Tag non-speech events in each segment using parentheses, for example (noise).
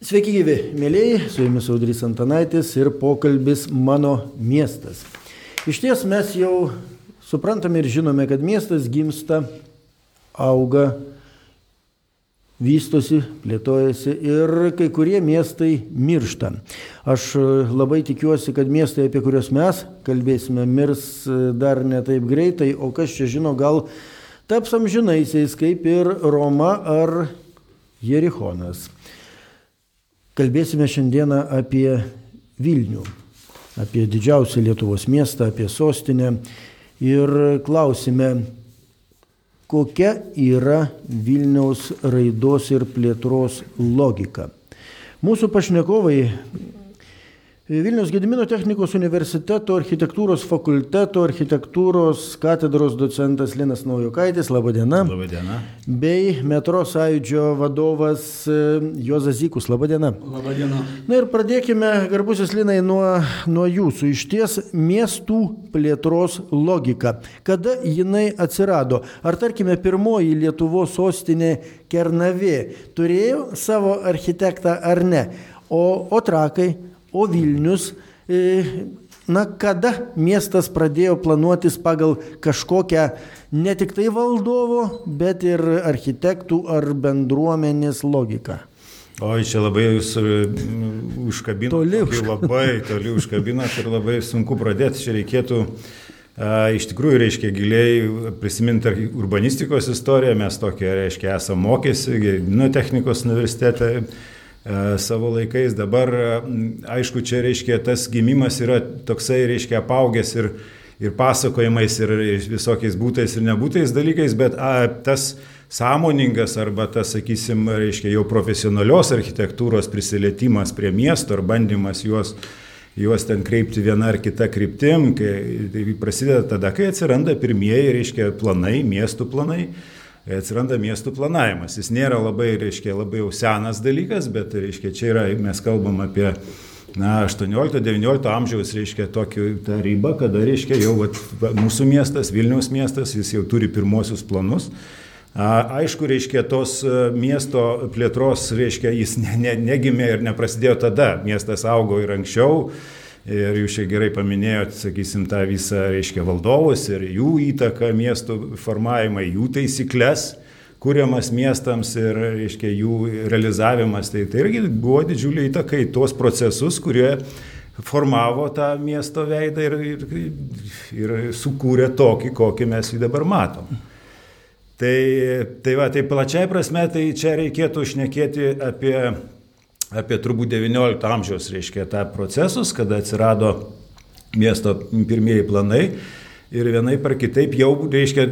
Sveiki gyvi, mėlyjei, su jumis Audrys Antanaitis ir pokalbis Mano miestas. Iš ties mes jau suprantame ir žinome, kad miestas gimsta, auga, vystosi, plėtojasi ir kai kurie miestai miršta. Aš labai tikiuosi, kad miestai, apie kuriuos mes kalbėsime, mirs dar ne taip greitai, o kas čia žino, gal taps amžinaisiais, kaip ir Roma ar Jerichonas. Kalbėsime šiandieną apie Vilnių, apie didžiausią Lietuvos miestą, apie sostinę ir klausime, kokia yra Vilniaus raidos ir plėtros logika. Mūsų pašnekovai Vilnius Gedimino technikos universiteto architektūros fakulteto architektūros katedros docentas Linas Naujokaitis, laba diena. Labą dieną. Bei metro sąjūdžio vadovas e, Jozas Zykus, laba diena. Labą dieną. Na ir pradėkime, garbusis Linai, nuo, nuo jūsų. Iš ties miestų plėtros logika. Kada jinai atsirado? Ar tarkime pirmoji Lietuvos sostinė Kernavė turėjo savo architektą ar ne? O, o trakai? O Vilnius, e, na kada miestas pradėjo planuotis pagal kažkokią ne tik tai valdovo, bet ir architektų ar bendruomenės logiką? Oi, čia labai jūs užkabinote. Toli užkabino, labai (laughs) toli užkabinote ir labai sunku pradėti. Čia reikėtų a, iš tikrųjų, reiškia, giliai prisiminti urbanistikos istoriją. Mes tokia, reiškia, esame mokėsi, Gedimino technikos universitete E, savo laikais. Dabar, aišku, čia reiškia tas gimimas yra toksai, reiškia, apaugęs ir, ir pasakojimais, ir visokiais būtais ir nebūtais dalykais, bet a, tas sąmoningas arba tas, sakysim, reiškia, jau profesionalios architektūros prisilietimas prie miesto ar bandymas juos juos ten kreipti viena ar kita kryptim, kai tai prasideda tada, kai atsiranda pirmieji, reiškia, planai, miestų planai, atsiranda miestų planavimas. Jis nėra labai, reiškia, labai jau senas dalykas, bet, reiškia, čia yra, mes kalbam apie na, 18-19 amžiaus, reiškia, tokį tą ribą, kada, reiškia, jau vat, mūsų miestas, Vilniaus miestas, jis jau turi pirmosius planus. Aišku, reiškia, tos miesto plėtros, reiškia, jis ne, ne, negimė ir neprasidėjo tada, miestas augo ir anksčiau. Ir jūs čia gerai paminėjot, sakysim, tą visą, reiškia, valdovus ir jų įtaką miestų formavimą, jų taisyklės, kuriamas miestams ir, reiškia, jų realizavimas. Tai, tai irgi buvo didžiulė įtaka į tuos procesus, kurie formavo tą miesto veidą ir, ir, ir sukūrė tokį, kokį mes jį dabar matom. Tai, tai va, tai plačiai prasme, tai čia reikėtų šnekėti apie apie turbūt XIX amžiaus, reiškia, tą procesus, kada atsirado miesto pirmieji planai. Ir vienai par kitaip jau, reiškia,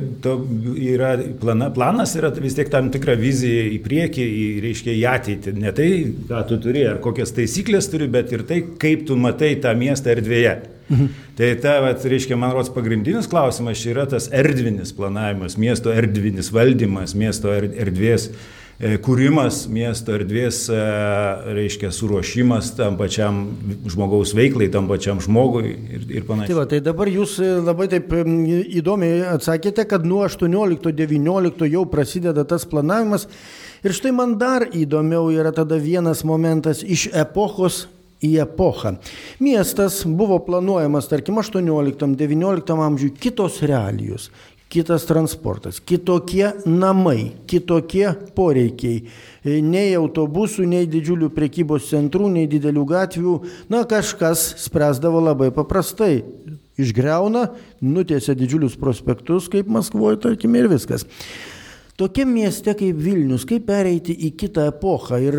yra plana, planas yra vis tiek tam tikra vizija į priekį, į, reiškia, į ateitį. Ne tai, ką tu turi, ar kokias taisyklės turi, bet ir tai, kaip tu matai tą miestą erdvėje. Mhm. Tai ta, vat, reiškia, man rodos, pagrindinis klausimas čia yra tas erdvinis planavimas, miesto erdvinis valdymas, miesto erdvės E, kūrimas miesto erdvės, e, reiškia, suruošimas tam pačiam žmogaus veiklai, tam pačiam žmogui ir, ir panašiai. Tai, va, tai dabar jūs e, labai taip įdomiai atsakėte, kad nuo 18-19 jau prasideda tas planavimas. Ir štai man dar įdomiau yra tada vienas momentas iš epochos į epochą. Miestas buvo planuojamas, tarkim, 18-19 amžiui kitos realijos, kitas transportas, kitokie namai, kitokie poreikiai. E, nei autobusų, nei didžiulių prekybos centrų, nei didelių gatvių. Na, kažkas spręsdavo labai paprastai. Išgreuna, nutiesia didžiulius prospektus, kaip Maskvoje, tarkim, ir viskas. Tokiam mieste kaip Vilnius, kaip pereiti į kitą epochą ir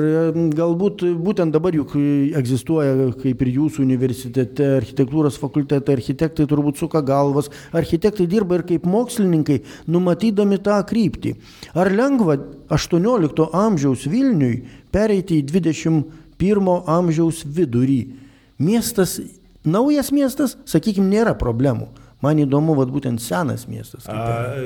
galbūt būtent dabar juk egzistuoja, kaip ir jūsų universitete, architektūros fakultete, architektai turbūt suka galvas, architektai dirba ir kaip mokslininkai, numatydami tą kryptį. Ar lengva 18 amžiaus Vilniui pereiti į 21 amžiaus vidurį? Miestas, naujas miestas, sakykime, nėra problemų. Man įdomu, vad būtent senas miestas. A,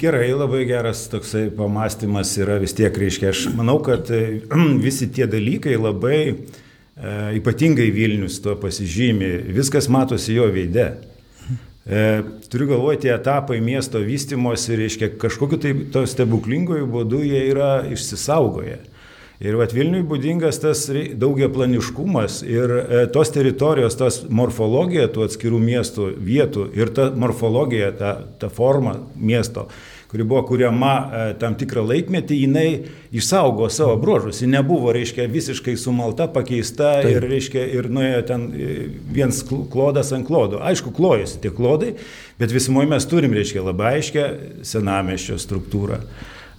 gerai, labai geras toksai pamastymas yra vis tiek, reiškia, aš manau, kad e, (clears throat) visi tie dalykai labai e, ypatingai Vilnius to pasižymi, viskas matosi jo veide. E, turiu galvoje, tie etapai miesto vystimosi, reiškia, kažkokiu tai to stebuklingojų būdu jie yra išsisaugoję. Ir vat Vilniui būdingas tas daugia planiškumas ir e, tos teritorijos, tos morfologija tų atskirų miestų vietų ir ta morfologija, ta, ta forma miesto, kuri buvo kuriama e, tam tikrą laikmetį, jinai išsaugo savo bruožus. Ji nebuvo, reiškia, visiškai sumalta, pakeista Taip. ir, reiškia, ir nuėjo ten e, viens klodas ant klodo. Aišku, klojasi tie klodai, bet visumoje mes turim, reiškia, labai aiškę senameščio struktūrą.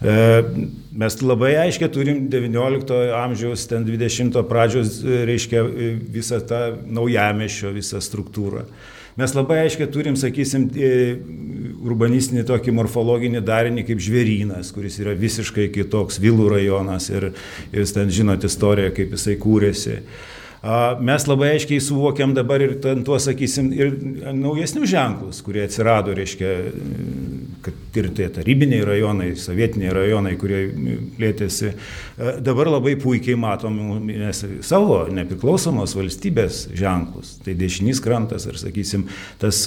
E, mes labai aiškiai turim 19 amžiaus, ten 20 pradžios, e, reiškia, e, visą tą naujamešio, visą struktūrą. Mes labai aiškiai turim, sakysim, urbanistinį tokį morfologinį darinį kaip žvėrynas, kuris yra visiškai kitoks, Vilų rajonas ir, ir jūs ten žinote istoriją, kaip jisai kūrėsi. Mes labai aiškiai suvokiam dabar ir tuos, sakysim, ir naujesnius ženklus, kurie atsirado, reiškia, kad ir tie tarybiniai rajonai, sovietiniai rajonai, kurie lėtėsi, dabar labai puikiai matom nes savo nepriklausomos valstybės ženklus. Tai dešinys krantas ir, sakysim, tas,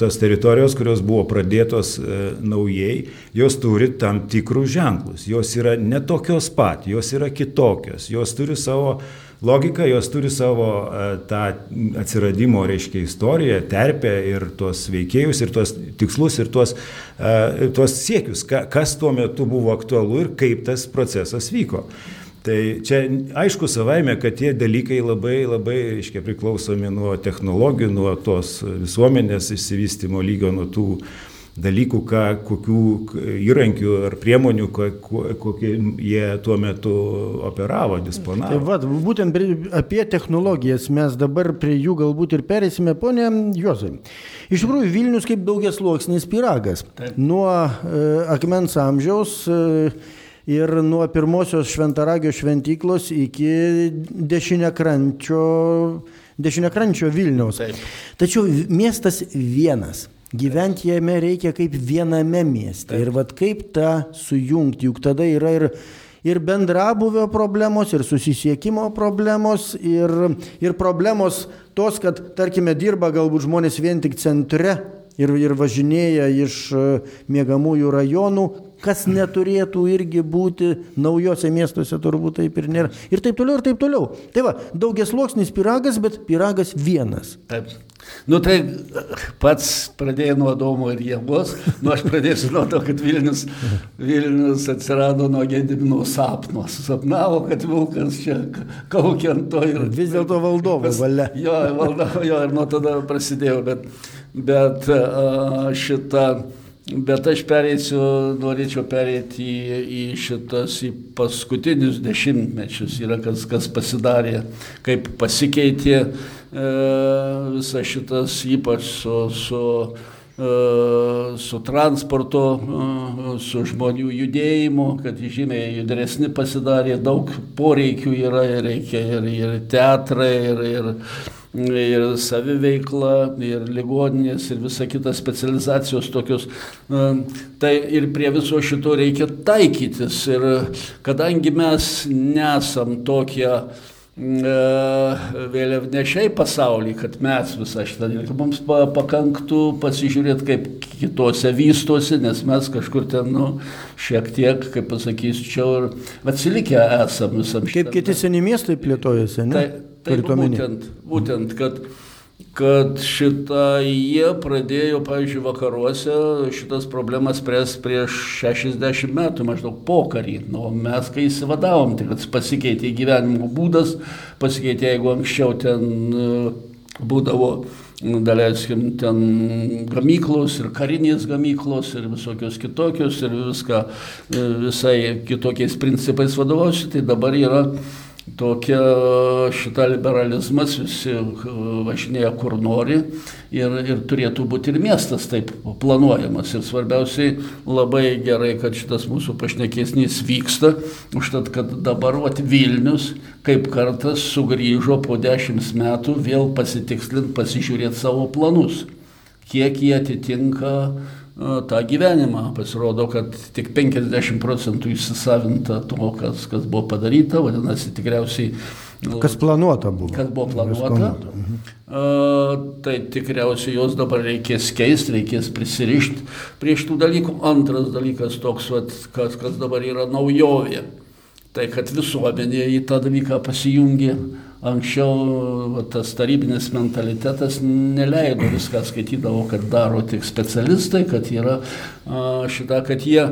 tas teritorijos, kurios buvo pradėtos naujai, jos turi tam tikrus ženklus. Jos yra netokios pat, jos yra kitokios, jos turi savo logika, jos turi savo e, tą atsiradimo, reiškia, istoriją, terpę ir tuos veikėjus, ir tuos tikslus, ir tuos, e, tuos siekius, kas tuo metu buvo aktualu ir kaip tas procesas vyko. Tai čia aišku savaime, kad tie dalykai labai, labai, reiškia, priklausomi nuo technologijų, nuo tos visuomenės išsivystimo lygio, nuo tų uh, dalykų, ką, kokių įrankių ar priemonių, kokie jie tuo metu operavo, disponavo. Tai vad, būtent apie technologijas mes dabar prie jų galbūt ir perėsime, ponė Jozai. Iš tikrųjų, Vilnius kaip daugias sluoksnis piragas. Taip. Nuo e, akmens amžiaus e, ir nuo pirmosios šventaragio šventyklos iki dešinekrančio, dešinekrančio Vilniaus. Taip. Tačiau miestas vienas. Gyventi jame reikia kaip viename mieste. Taip. Ir vad kaip tą sujungti, juk tada yra ir, ir bendrabuvio problemos, ir susisiekimo problemos, ir, ir problemos tos, kad, tarkime, dirba galbūt žmonės vien tik centre ir, ir važinėja iš e, mėgamųjų rajonų, kas neturėtų irgi būti naujose miestuose, turbūt taip ir nėra. Ir taip toliau, ir taip toliau. Tai va, daugias sluoksnis piragas, bet piragas vienas. Taip. Nu tai pats pradėjai nuo Domo ir Jėgos, nu aš pradėsiu nuo to, kad Vilnius, Vilnius atsirado nuo Gedimino sapno. Susapnavo, kad Vilkas čia kaukiant to ir... Vis dėlto valdovo valia. Jo, valdovo, jo, ir nuo tada prasidėjo, bet, bet šitą... Bet aš pereisiu, norėčiau pereiti į, į šitas, į paskutinius dešimtmečius. Yra kas, kas pasidarė, kaip pasikeitė E, visas šitas ypač su, su, e, su transporto, e, su žmonių judėjimu, kad žymiai judresni pasidarė, daug poreikių yra, reikia ir, ir teatrai, ir, ir, ir saviveikla, ir ligoninės, ir visa kita specializacijos tokios. Tai ir prie viso šito reikia taikytis. Ir kadangi mes nesam tokie E, vėliavnešiai pasaulį, kad mes visą šitą dalyką, mums pakanktų pasižiūrėti, kaip kitose vystosi, nes mes kažkur ten, nu, šiek tiek, kaip pasakysiu, ir atsilikę esam visam šitam. Kaip kiti seni miestai plėtojasi, ne? Tai, tai būtent, būtent, kad kad šitą jie pradėjo, pavyzdžiui, vakaruose šitas problemas spręs prieš 60 metų, maždaug pokarį. Nu, mes kai įsivadavom, tai kad pasikeitė gyvenimo būdas, pasikeitė, jeigu anksčiau ten e, būdavo, nu, daleiskim, ten gamyklos ir karinės gamyklos ir visokios kitokios ir viską e, visai kitokiais principais vadovausi, tai dabar yra tokia šita liberalizmas, visi važinėja kur nori ir, ir turėtų būti ir miestas taip planuojamas. Ir svarbiausiai labai gerai, kad šitas mūsų pašnekėsnys vyksta, užtat, kad dabar vat, Vilnius kaip kartas sugrįžo po dešimt metų vėl pasitikslinti, pasižiūrėti savo planus, kiek jie atitinka tą gyvenimą. Pasirodo, kad tik 50 procentų įsisavinta to, kas, kas buvo padaryta, vadinasi, tikriausiai. Kas planuota buvo. Kas buvo planuota. planuota. Mhm. Uh, tai tikriausiai jos dabar reikės keisti, reikės prisirišti prie šitų dalykų. Antras dalykas toks, vat, kas, kas dabar yra naujovė. tai kad visuomenė į tą dalyką pasijungė. Anksčiau va, tas tarybinis mentalitetas neleido viską skaitydavo, kad daro tik specialistai, kad yra a, šitą, kad jie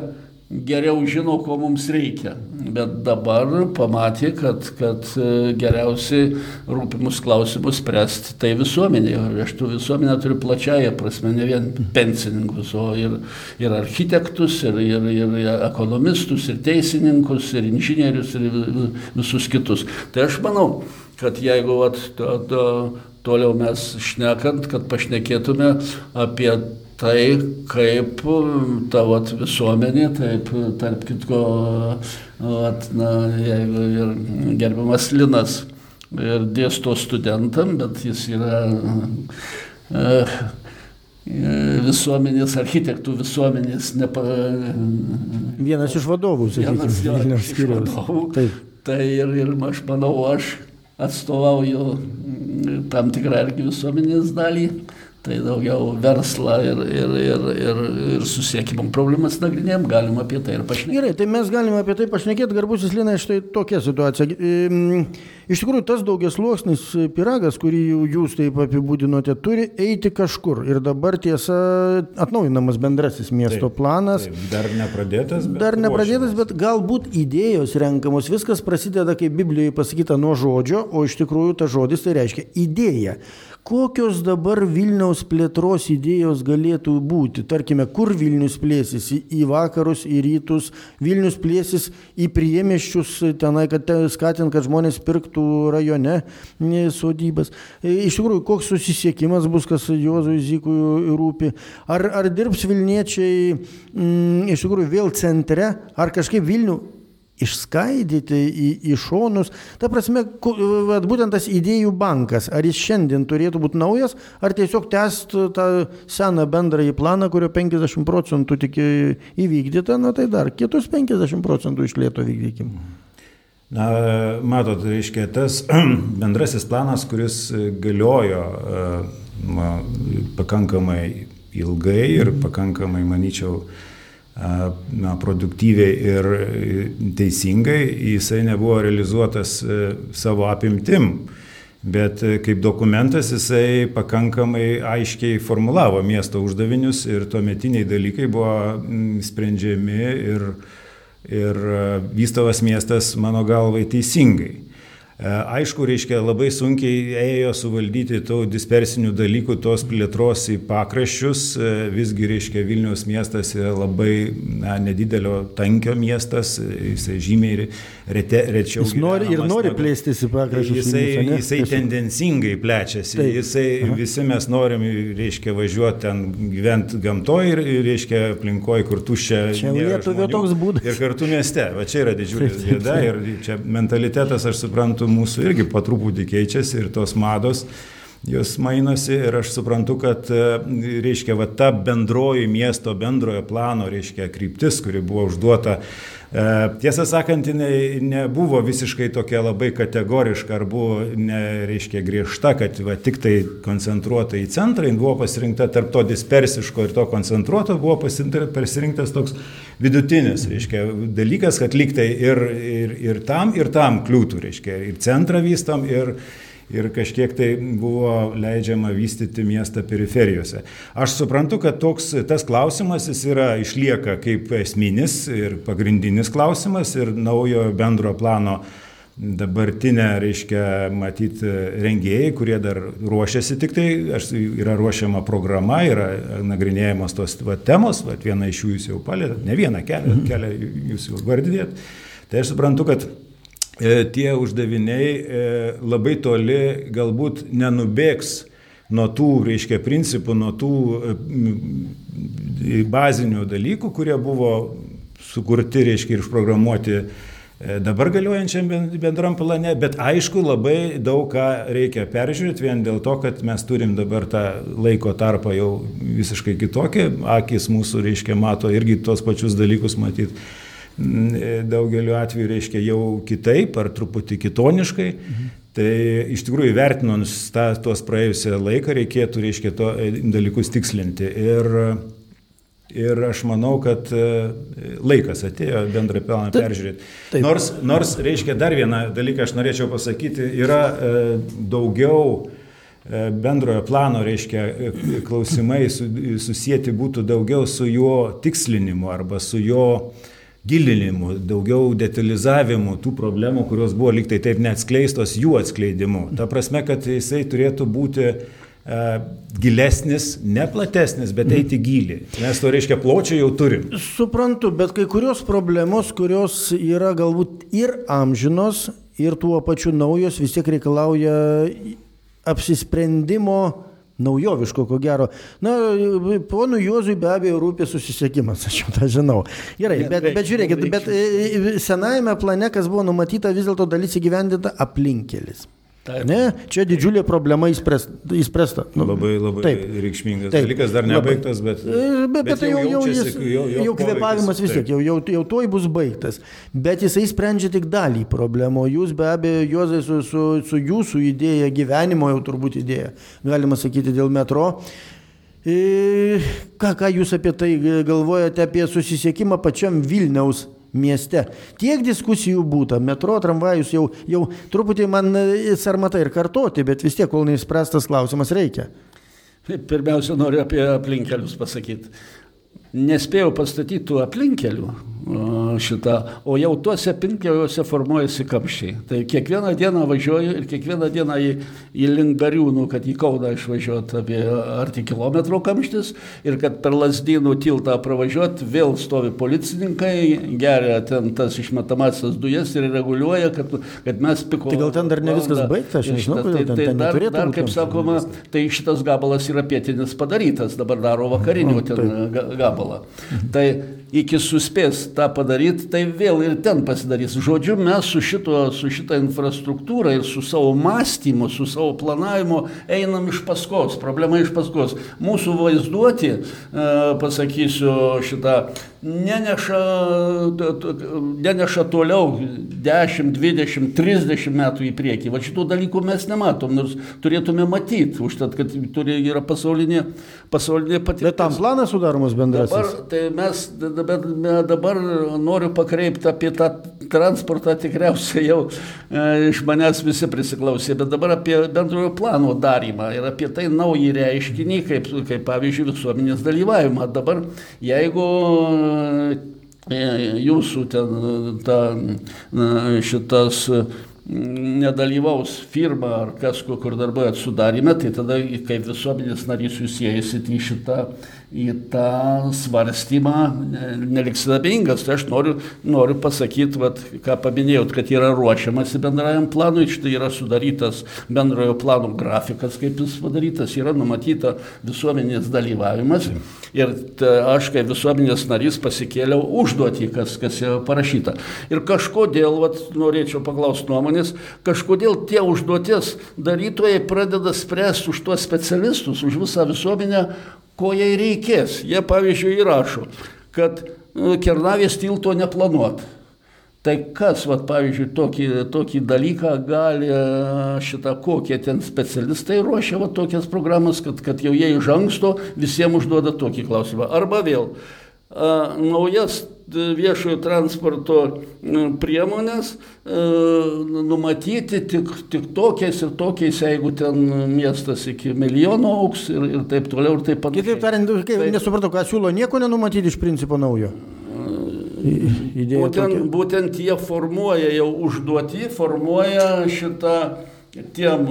geriau žino, ko mums reikia. Bet dabar pamatė, kad, kad e, geriausiai rūpimus klausimus spręsti tai visuomenė. Aš tų visuomenę turiu plačiają prasme, ne vien pensininkus, o ir, ir architektus, ir, ir, ir ekonomistus, ir teisininkus, ir inžinierius, ir visus kitus. Tai aš manau, kad jeigu vat, to, to, toliau mes šnekant, kad pašnekėtume apie tai kaip ta vat, visuomenė, taip tarp kitko, vat, na, jeigu ir gerbiamas Linas ir dėsto studentam, bet jis yra e, visuomenės, architektų visuomenės. Nepa, vienas iš vadovų, sakykime, vienas iš vadovų. Taip. Tai ir, ir aš manau, aš atstovauju tam tikrą irgi visuomenės dalį tai daugiau verslą ir, ir, ir, ir, ir susiekimo problemas nagrinėjom, galim apie tai ir pašnekėti. Gerai, tai mes galime apie tai pašnekėti, garbusis Lina, štai tokia situacija. Iš tikrųjų, tas daugias sluoksnis piragas, kurį jūs taip apibūdinote, turi eiti kažkur. Ir dabar tiesa, atnaujinamas bendrasis miesto taip, planas. Taip, dar nepradėtas. Dar nepradėtas, bet galbūt idėjos renkamos. Viskas prasideda, kaip Biblijoje pasakyta, nuo žodžio, o iš tikrųjų tas žodis tai reiškia idėja. Kokios dabar Vilniaus plėtros idėjos galėtų būti? Tarkime, kur Vilnius plėsis? Į vakarus, į rytus. Vilnius plėsis į priemiščius, tenai, kad skatint, kad žmonės pirktų rajone sodybas. E, iš tikrųjų, koks susisiekimas bus, kas Juozui Zykui rūpi? Ar, ar dirbs Vilniečiai m, iš tikrųjų vėl centre, ar kažkaip Vilnių išskaidyti į, į šonus. Ta prasme, vat, būtent tas idėjų bankas, ar jis šiandien turėtų būti naujas, ar tiesiog tęsti tą seną bendrąjį planą, kurio 50 procentų tik įvykdyta, na tai dar kitus 50 procentų išlėto vykdykim. Na, matot, reiškia, tas (clears throat) bendrasis planas, kuris galiojo na, pakankamai ilgai ir pakankamai, manyčiau, na, produktyviai ir teisingai, jisai nebuvo realizuotas e, savo apimtim. Bet e, kaip dokumentas jisai pakankamai aiškiai formulavo miesto uždavinius ir tuometiniai dalykai buvo sprendžiami ir, ir e, vystovas miestas mano galvai teisingai. E, aišku, reiškia, labai sunkiai ėjo suvaldyti tų dispersinių dalykų, tos plėtros į pakraščius. E, visgi, reiškia, Vilniaus miestas yra labai na, nedidelio tankio miestas, jisai žymiai rete, rečiau. Jis nori ir nori plėstis į pakraščius. Jisai, ne? jisai tendencingai plečiasi. Taip. Jisai, Aha. visi mes norim, reiškia, važiuoti ten gyventi gamtoje ir, reiškia, aplinkoje, kur tuščia. Čia Lietuvė toks būdas. Ir kartu mieste. Va čia yra didžiulis bėda ir čia mentalitetas, aš suprantu, mūsų irgi po truputį keičiasi ir tos mados jos mainosi ir aš suprantu, kad, e, reiškia, va ta bendroji miesto bendrojo plano, reiškia, kryptis, kuri buvo užduota tiesą sakant, jinai nebuvo visiškai tokia labai kategoriška ar buvo, nereiškia, griežta, kad va, tik tai koncentruota į centrą, jin buvo pasirinkta tarp to dispersiško ir to koncentruoto, buvo pasirinktas toks vidutinis, reiškia, dalykas, kad liktai ir, ir, ir tam, ir tam kliūtų, reiškia, ir centrą vystom, ir, ir kažkiek tai buvo leidžiama vystyti miestą periferijose. Aš suprantu, kad toks tas klausimas jis yra išlieka kaip esminis ir pagrindinis klausimas ir naujo bendro plano dabartinė, reiškia, matyti rengėjai, kurie dar ruošiasi tik tai, aš, yra ruošiama programa, yra nagrinėjamos tos va, temos, va, vieną iš jų jūs jau palėtėt, ne vieną kelią, kelią jūs jau vardinėt. Tai aš suprantu, kad tie uždaviniai e, labai toli galbūt nenubėgs nuo tų, reiškia, principų, nuo tų e, bazinių dalykų, kurie buvo sukurti, reiškia, ir užprogramuoti dabar galiojančiam bendram plane, bet aišku, labai daug ką reikia peržiūrėti vien dėl to, kad mes turim dabar tą laiko tarpą jau visiškai kitokį, akis mūsų, reiškia, mato irgi tos pačius dalykus matyti daugeliu atveju reiškia jau kitaip ar truputį kitoniškai. Mhm. Tai iš tikrųjų vertinant tuos praėjusią laiką reikėtų, reiškia, to e, dalykus tikslinti. Ir Ir aš manau, kad e, laikas atėjo bendrą planą peržiūrėti. Taip. Nors, nors, reiškia, dar vieną dalyką aš norėčiau pasakyti, yra e, daugiau bendrojo plano, reiškia, klausimai susijęti būtų daugiau su jo tikslinimu arba su jo gilinimu, daugiau detalizavimu tų problemų, kurios buvo liktai taip neatskleistos, jų atskleidimu. Ta prasme, kad jisai turėtų būti E, gilesnis, ne platesnis, bet eiti gilį. Mes to reiškia pločio jau turim. Suprantu, bet kai kurios problemos, kurios yra galbūt ir amžinos, ir tuo pačiu naujos, vis tiek reikalauja apsisprendimo naujoviško, ko gero. Na, ponui Juozui be abejo rūpė susisiekimas, aš jau tą žinau. Gerai, bet, bet žiūrėkit, bet e, senajame plane, kas buvo numatyta, vis dėlto dalis įgyvendinta aplinkelis. Taip. Ne, čia didžiulė problema įspręsta. Nu, labai labai taip. reikšmingas taip. dalykas, dar nebaigtas, bet... E, bet, bet tai jau, jau, jis, jau, jau, jau kvepavimas vis tiek, jau, jau, jau tuoj bus baigtas. Bet jisai sprendžia tik dalį problemų. Jūs be abejo, Juozai, su, su, su jūsų idėja, gyvenimo jau turbūt idėja, galima sakyti, dėl metro. E, ką, ką jūs apie tai galvojate, apie susisiekimą pačiam Vilniaus mieste. Tiek diskusijų būta, metro, tramvajus jau, jau truputį man e, sarmata ir kartoti, bet vis tiek, kol neįspręstas klausimas, reikia. Pirmiausia, noriu apie aplinkelius pasakyti. Nespėjau pastatyti tų aplinkelių, šitą, o jau tuose pinkliuose formuojasi kamščiai. Tai kiekvieną dieną važiuoju ir kiekvieną dieną į, į Lingariūnų, kad į Kauną išvažiuoti apie arti kilometro kamštis ir kad per Lasdynų tiltą pravažiuoti vėl stovi policininkai, geria ten tas išmetamasias dujas ir reguliuoja, kad, kad mes piko. Tai gal ten dar ne viskas baigta, aš nežinau, tai, tai ten dar, dar, kaip sakoma, tai šitas gabalas yra pietinis padarytas, dabar daro vakarinio ten gabalą. Tai iki suspės tą padaryti, tai vėl ir ten pasidarys. Žodžiu, mes su, šito, su šitą infrastruktūrą ir su savo mąstymu, su savo planavimu einam iš paskos, problema iš paskos. Mūsų vaizduoti, e, pasakysiu šitą, neneša, neneša toliau 10, 20, 30 metų į priekį. Va šitų dalykų mes nematom, nors turėtume matyti, užtat, kad turi, yra pasaulinė, pasaulinė patirtis. Bet tam planas sudaromas bendrasis. Dabar, tai mes dabar, dabar noriu pakreipti apie tą transportą, tikriausiai jau e, iš manęs visi prisiklausė, bet dabar apie bendrojo plano darymą ir apie tai naują reiškinį, kaip, kaip pavyzdžiui visuomenės dalyvavimą. Dabar jeigu jūsų ten ta, šitas nedalyvaus firma ar kas, kur darbuojat sudarime, tai tada kaip visuomenės narys jūs įeisit į šitą į tą svarstymą neliksite abejingas. Tai aš noriu, noriu pasakyti, vat, ką paminėjot, kad yra ruošiamasi bendrajam planui, štai yra sudarytas bendrojo plano grafikas, kaip jis padarytas, yra numatyta visuomenės dalyvavimas. Ir ta, aš kaip visuomenės narys pasikėliau užduotį, kas, kas yra parašyta. Ir kažkodėl, vat, norėčiau paklausti nuomonės, kažkodėl tie užduoties darytojai pradeda spręsti už tuos specialistus, už visą visuomenę, ko jai reikės. Jie pavyzdžiui įrašo, kad nu, Kernavės tilto neplanuot. Tai kas, vat, pavyzdžiui, tokį, tokį dalyką gali šitą, kokie ten specialistai ruošia vat, tokias programas, kad, kad jau jie iš anksto visiems užduoda tokį klausimą. Arba vėl, a, naujas viešojo transporto priemonės numatyti tik, tik tokiais ir tokiais, jeigu ten miestas iki milijono auks ir, ir taip toliau ir taip pat. Kitaip tariant, tai, nesupratau, ką siūlo nieko nenumatyti iš principo naujo. Idėja būtent, tokia. būtent jie formuoja jau užduoti, formuoja šitą tiem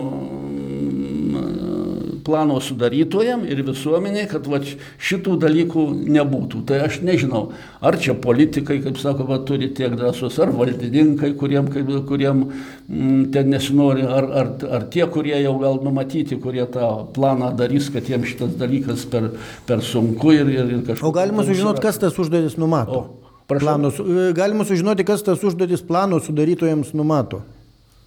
plano sudarytojam ir visuomeniai, kad va, šitų dalykų nebūtų. Tai aš nežinau, ar čia politikai, kaip sakoma, turi tiek drąsos, ar valdininkai, kuriem, kuriem m, mm, ten nesinori, ar, ar, ar tie, kurie jau gal numatyti, kurie tą planą darys, kad jiems šitas dalykas per, per sunku ir, ir, ir kažkas. O galima sužinoti, kas tas užduotis numato? O, Plano, galima sužinoti, kas tas užduotis plano sudarytojams numato.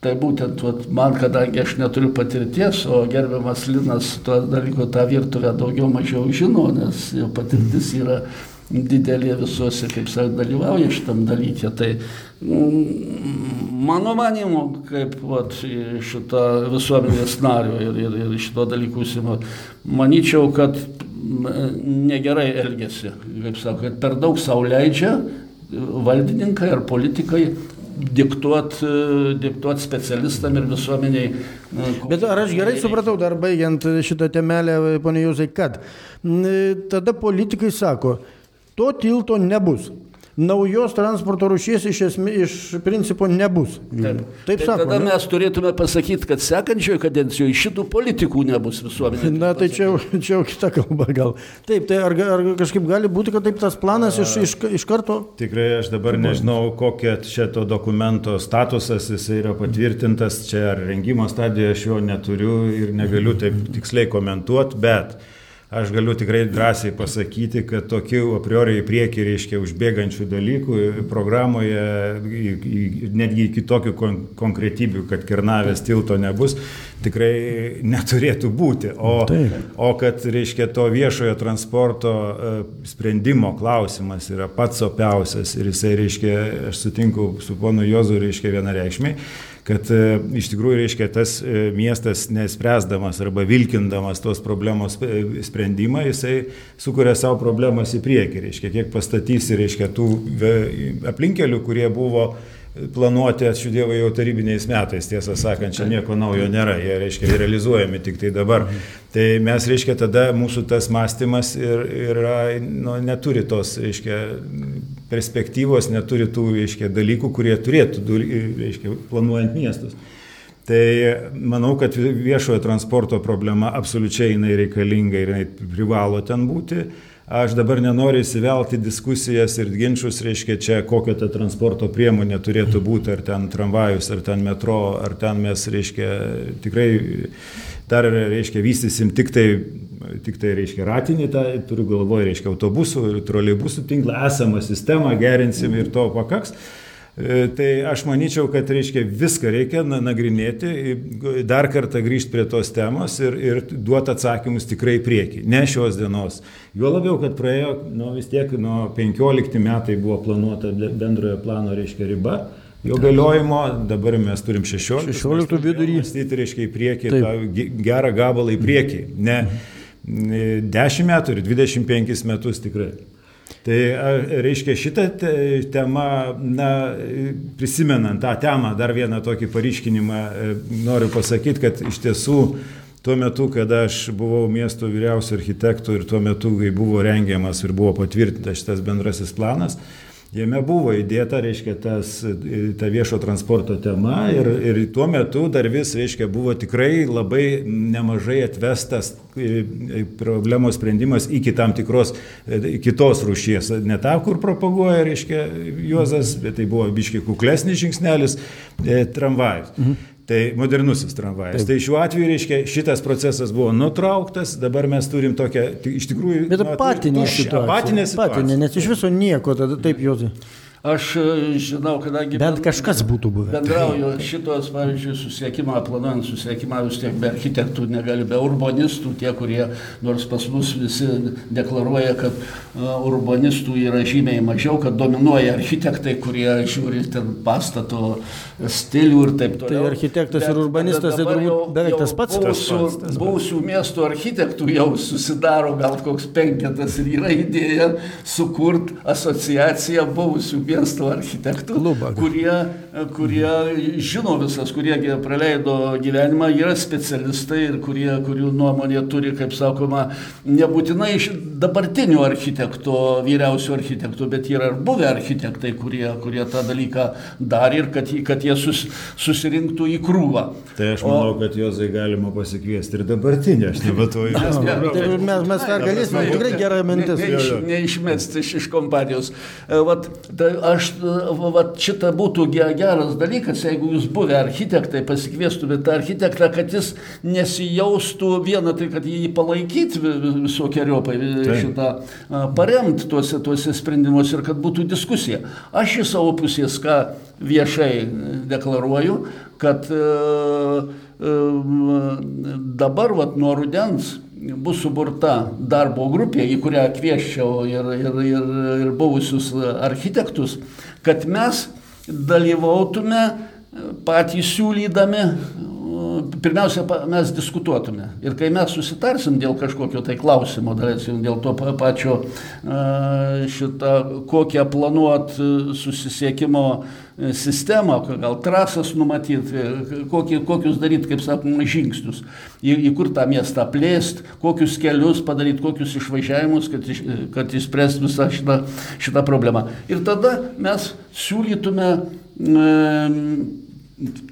Tai būtent vat, man, kadangi aš neturiu patirties, o gerbiamas Linas to dalyko tą virtuvę daugiau mažiau žino, nes jo patirtis yra didelė visuose, kaip sakė, dalyvauja šitam dalykė. Tai mm, mano manimu, kaip vat, šito visuomenės nario ir, ir, ir šito dalykų užsima, manyčiau, kad negerai elgesi, kaip kad per daug sauliaidžia valdininkai ar politikai diktuot, diktuot specialistam ir visuomeniai. Bet ar aš gerai supratau, dar baigiant šitą temelę, ponė Jūzai, kad tada politikai sako, to tilto nebus naujos transporto rušies iš, esmė, iš principo nebus. Taip, Taip tai sako. Tada ne? mes turėtume pasakyti, kad sekančioje kadencijoje šitų politikų nebus visuomenėje. Na, tai čia, čia jau kita kalba gal. Taip, tai ar, ar kažkaip gali būti, kad taip tas planas iš, iš, iš karto? Tikrai aš dabar nežinau, kokia šito dokumento statusas, jis yra patvirtintas, čia ar rengimo stadijoje aš jo neturiu ir negaliu taip tiksliai komentuoti, bet aš galiu tikrai drąsiai pasakyti, kad tokių a priori į priekį, reiškia, užbėgančių dalykų programoje, netgi iki tokių kon konkretybių, kad Kernavės tilto nebus, tikrai neturėtų būti. O, Taip. o kad, reiškia, to viešojo transporto e, sprendimo klausimas yra pats opiausias ir jisai, reiškia, aš sutinku su ponu Jozu, reiškia, vienareikšmiai kad e, iš tikrųjų, reiškia, tas e, miestas nespręsdamas arba vilkindamas tos problemos e, sprendimą, jisai sukuria savo problemas į priekį, reiškia, kiek pastatysi, reiškia, tų aplinkelių, kurie buvo planuoti, ačiū Dievui, jau tarybiniais metais, tiesą sakant, čia nieko naujo nėra, jie, reiškia, realizuojami tik tai dabar. Tai mes, reiškia, tada mūsų tas mąstymas ir, yra, nu, neturi tos, reiškia, perspektyvos, neturi tų, reiškia, dalykų, kurie turėtų, reiškia, planuojant miestus. Tai manau, kad viešojo transporto problema absoliučiai jinai reikalinga ir jinai privalo ten būti. Aš dabar nenoriu įsivelti diskusijas ir ginčius, reiškia, čia kokia ta transporto priemonė turėtų būti, ar ten tramvajus, ar ten metro, ar ten mes, reiškia, tikrai dar, reiškia, vystysim tik tai tik tai, reiškia, ratinį, tą, turiu galvoje, reiškia, autobusų ir troleibusų tinklą, esamą sistemą gerinsim ir to pakaks. E, tai aš manyčiau, kad reiškia viską reikia nagrinėti, dar kartą grįžti prie tos temos ir, ir duoti atsakymus tikrai prieki, ne šios dienos. Juo labiau, kad praėjo, nu, vis tiek nuo 15 metai buvo planuota bendrojo plano, reiškia, riba. Jo galiojimo, dabar mes turim 16. 16 vidurį. Mąstyti, reiškia, į priekį, gerą gabalą į priekį. Ne, mhm 10 metų ir 25 metus tikrai. Tai reiškia šitą temą, na, prisimenant tą temą, dar vieną tokį paryškinimą e, noriu pasakyti, kad iš tiesų tuo metu, kada aš buvau miesto vyriausio architektų ir tuo metu, kai buvo rengiamas ir buvo patvirtintas šitas bendrasis planas, Jame buvo įdėta, reiškia, tas, ta viešo transporto tema ir, ir tuo metu dar vis, reiškia, buvo tikrai labai nemažai atvestas e, e, problemos sprendimas iki tam tikros e, kitos rūšies. Ne tą, kur propaguoja, reiškia, Juozas, bet tai buvo biškiai kuklesnis žingsnelis, tramvajus. Mhm. Tai modernusis tramvajas. Taip. Tai šiuo atveju, reiškia, šitas procesas buvo nutrauktas, dabar mes turim tokią, iš tikrųjų... Bet apatinė situacija. Apatinė situacija. Apatinė, nes iš viso nieko, tada taip, Jozai. Aš e, žinau, kadangi... Bent kažkas būtų buvę. Bendrauju šitos, pavyzdžiui, susiekimą, planuojant susiekimą, vis tiek be architektų negali, be urbanistų, tie, kurie nors pas mus visi deklaruoja, kad uh, urbanistų yra žymiai mažiau, kad dominuoja architektai, kurie žiūri ten pastato stilių ir taip toliau. Tai architektas bet, ir urbanistas tai turbūt beveik tas pats. Buvusių, buvusių miestų architektų jau susidaro gal koks penketas ir yra idėja sukurti asociaciją buvusių miestų architektų, Klubą. kurie, kurie žino visas, kurie praleido gyvenimą, yra specialistai ir kurie, kurių nuomonė turi, kaip sakoma, nebūtinai iš dabartinių architektų, vyriausių architektų, bet yra ir buvę architektai, kurie, kurie tą dalyką darė ir kad, kad jie sus, susirinktų į krūvą. Tai aš manau, o, kad juozai galima pasikviesti ir dabartinį, aš nematau į (laughs) mes. Tai mes, mes tą galėsime, tikrai gera mintis. Neiš, neišmesti iš, iš kompanijos. E, vat, tai aš, vat, šitą būtų geras dalykas, jeigu jūs buvę architektai pasikviestumėte architektą, kad jis nesijaustų vieną, tai kad jį palaikyti visokiojopai šitą paremti tuose, tuose sprendimuose ir kad būtų diskusija. Aš iš savo pusės, ką viešai deklaruoju, kad e, e, dabar vat, nuo rudens bus suburta darbo grupė, į kurią kvieščiau ir, ir, ir, ir buvusius architektus, kad mes dalyvautume patys siūlydami pirmiausia, mes diskutuotume. Ir kai mes susitarsim dėl kažkokio tai klausimo, dėl to pačio šitą, kokią planuot susisiekimo sistemą, gal trasas numatyti, kokį, kokius daryti, kaip sakoma, žingsnius, į, į kur tą miestą plėst, kokius kelius padaryti, kokius išvažiavimus, kad, kad išspręst visą šitą, šitą problemą. Ir tada mes siūlytume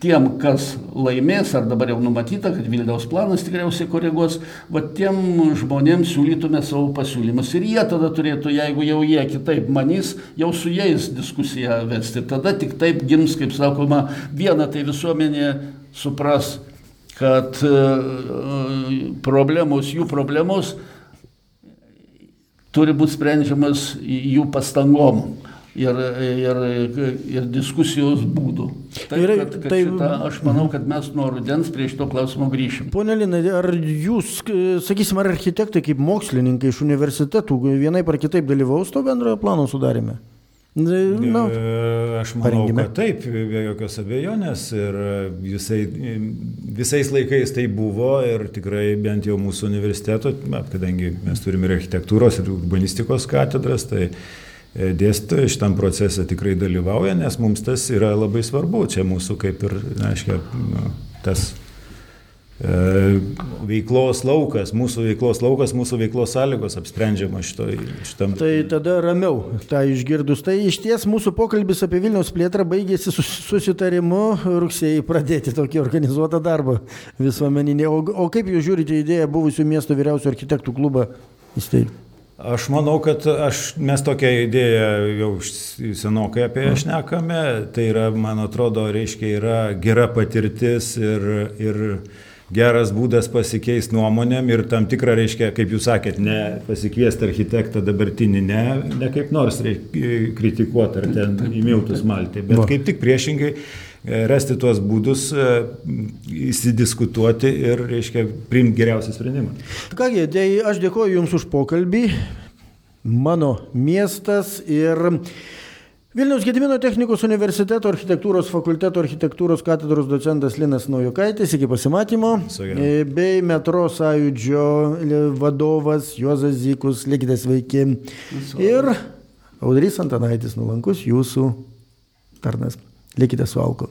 tiem, kas laimės, ar dabar jau numatyta, kad Vilniaus planas tikriausiai koreguos, va tiem žmonėms siūlytume savo pasiūlymus. Ir jie tada turėtų, jeigu jau jie kitaip manys, jau su jais diskusiją vesti. Tada tik taip gims, kaip sakoma, viena tai visuomenė supras, kad e, problemos, jų problemos turi būti sprendžiamas jų pastangom ir, ir, ir diskusijos būdų. Taip, ir, kad, kad tai, šitą, aš manau, kad mes nuo rudens prie šito klausimo grįšim. Pone Lina, ar jūs, sakysim, ar architektai kaip mokslininkai iš universitetų vienaip ar kitaip dalyvaus to bendrojo plano sudarime? Na, aš manau, parengime. kad taip, be jokios abejonės ir visai, visais laikais tai buvo ir tikrai bent jau mūsų universiteto, kadangi mes turime ir architektūros ir urbanistikos katedras, tai E, dėstytojai šitam procese tikrai dalyvauja, nes mums tas yra labai svarbu. Čia mūsų kaip ir, aiškiai, nu, tas e, veiklos laukas, mūsų veiklos laukas, mūsų veiklos sąlygos apsprendžiama šito, šitam. Tai tada ramiau, tą išgirdus. Tai iš ties mūsų pokalbis apie Vilniaus plėtrą baigėsi susitarimu rugsėjai pradėti tokį organizuotą darbą visuomeninį. O, o kaip jūs žiūrite idėją buvusių miesto vyriausių architektų klubą įsteigti? Aš manau, kad aš, mes tokią idėją jau senokai apie ją šnekame. Tai yra, man atrodo, reiškia, yra gera patirtis ir, ir geras būdas pasikeisti nuomonėm ir tam tikrą, reiškia, kaip jūs sakėt, ne pasikviesti architektą dabartinį, ne, ne kaip nors reikia, kritikuoti ar ten į miltus malti, bet kaip tik priešingai rasti tuos būdus, e, įsidiskutuoti ir, reiškia, priimti geriausią sprendimą. Kągi, tai aš dėkoju Jums už pokalbį. Mano miestas ir Vilniaus Gedimino technikos universiteto architektūros fakulteto architektūros katedros docentas Linas Naujokaitis, iki pasimatymo, e, bei metro sąjūdžio vadovas Juozas Zykus, likite sveiki. Ir Audrys Antanaitis nulankus jūsų tarnas. Likite su Alku.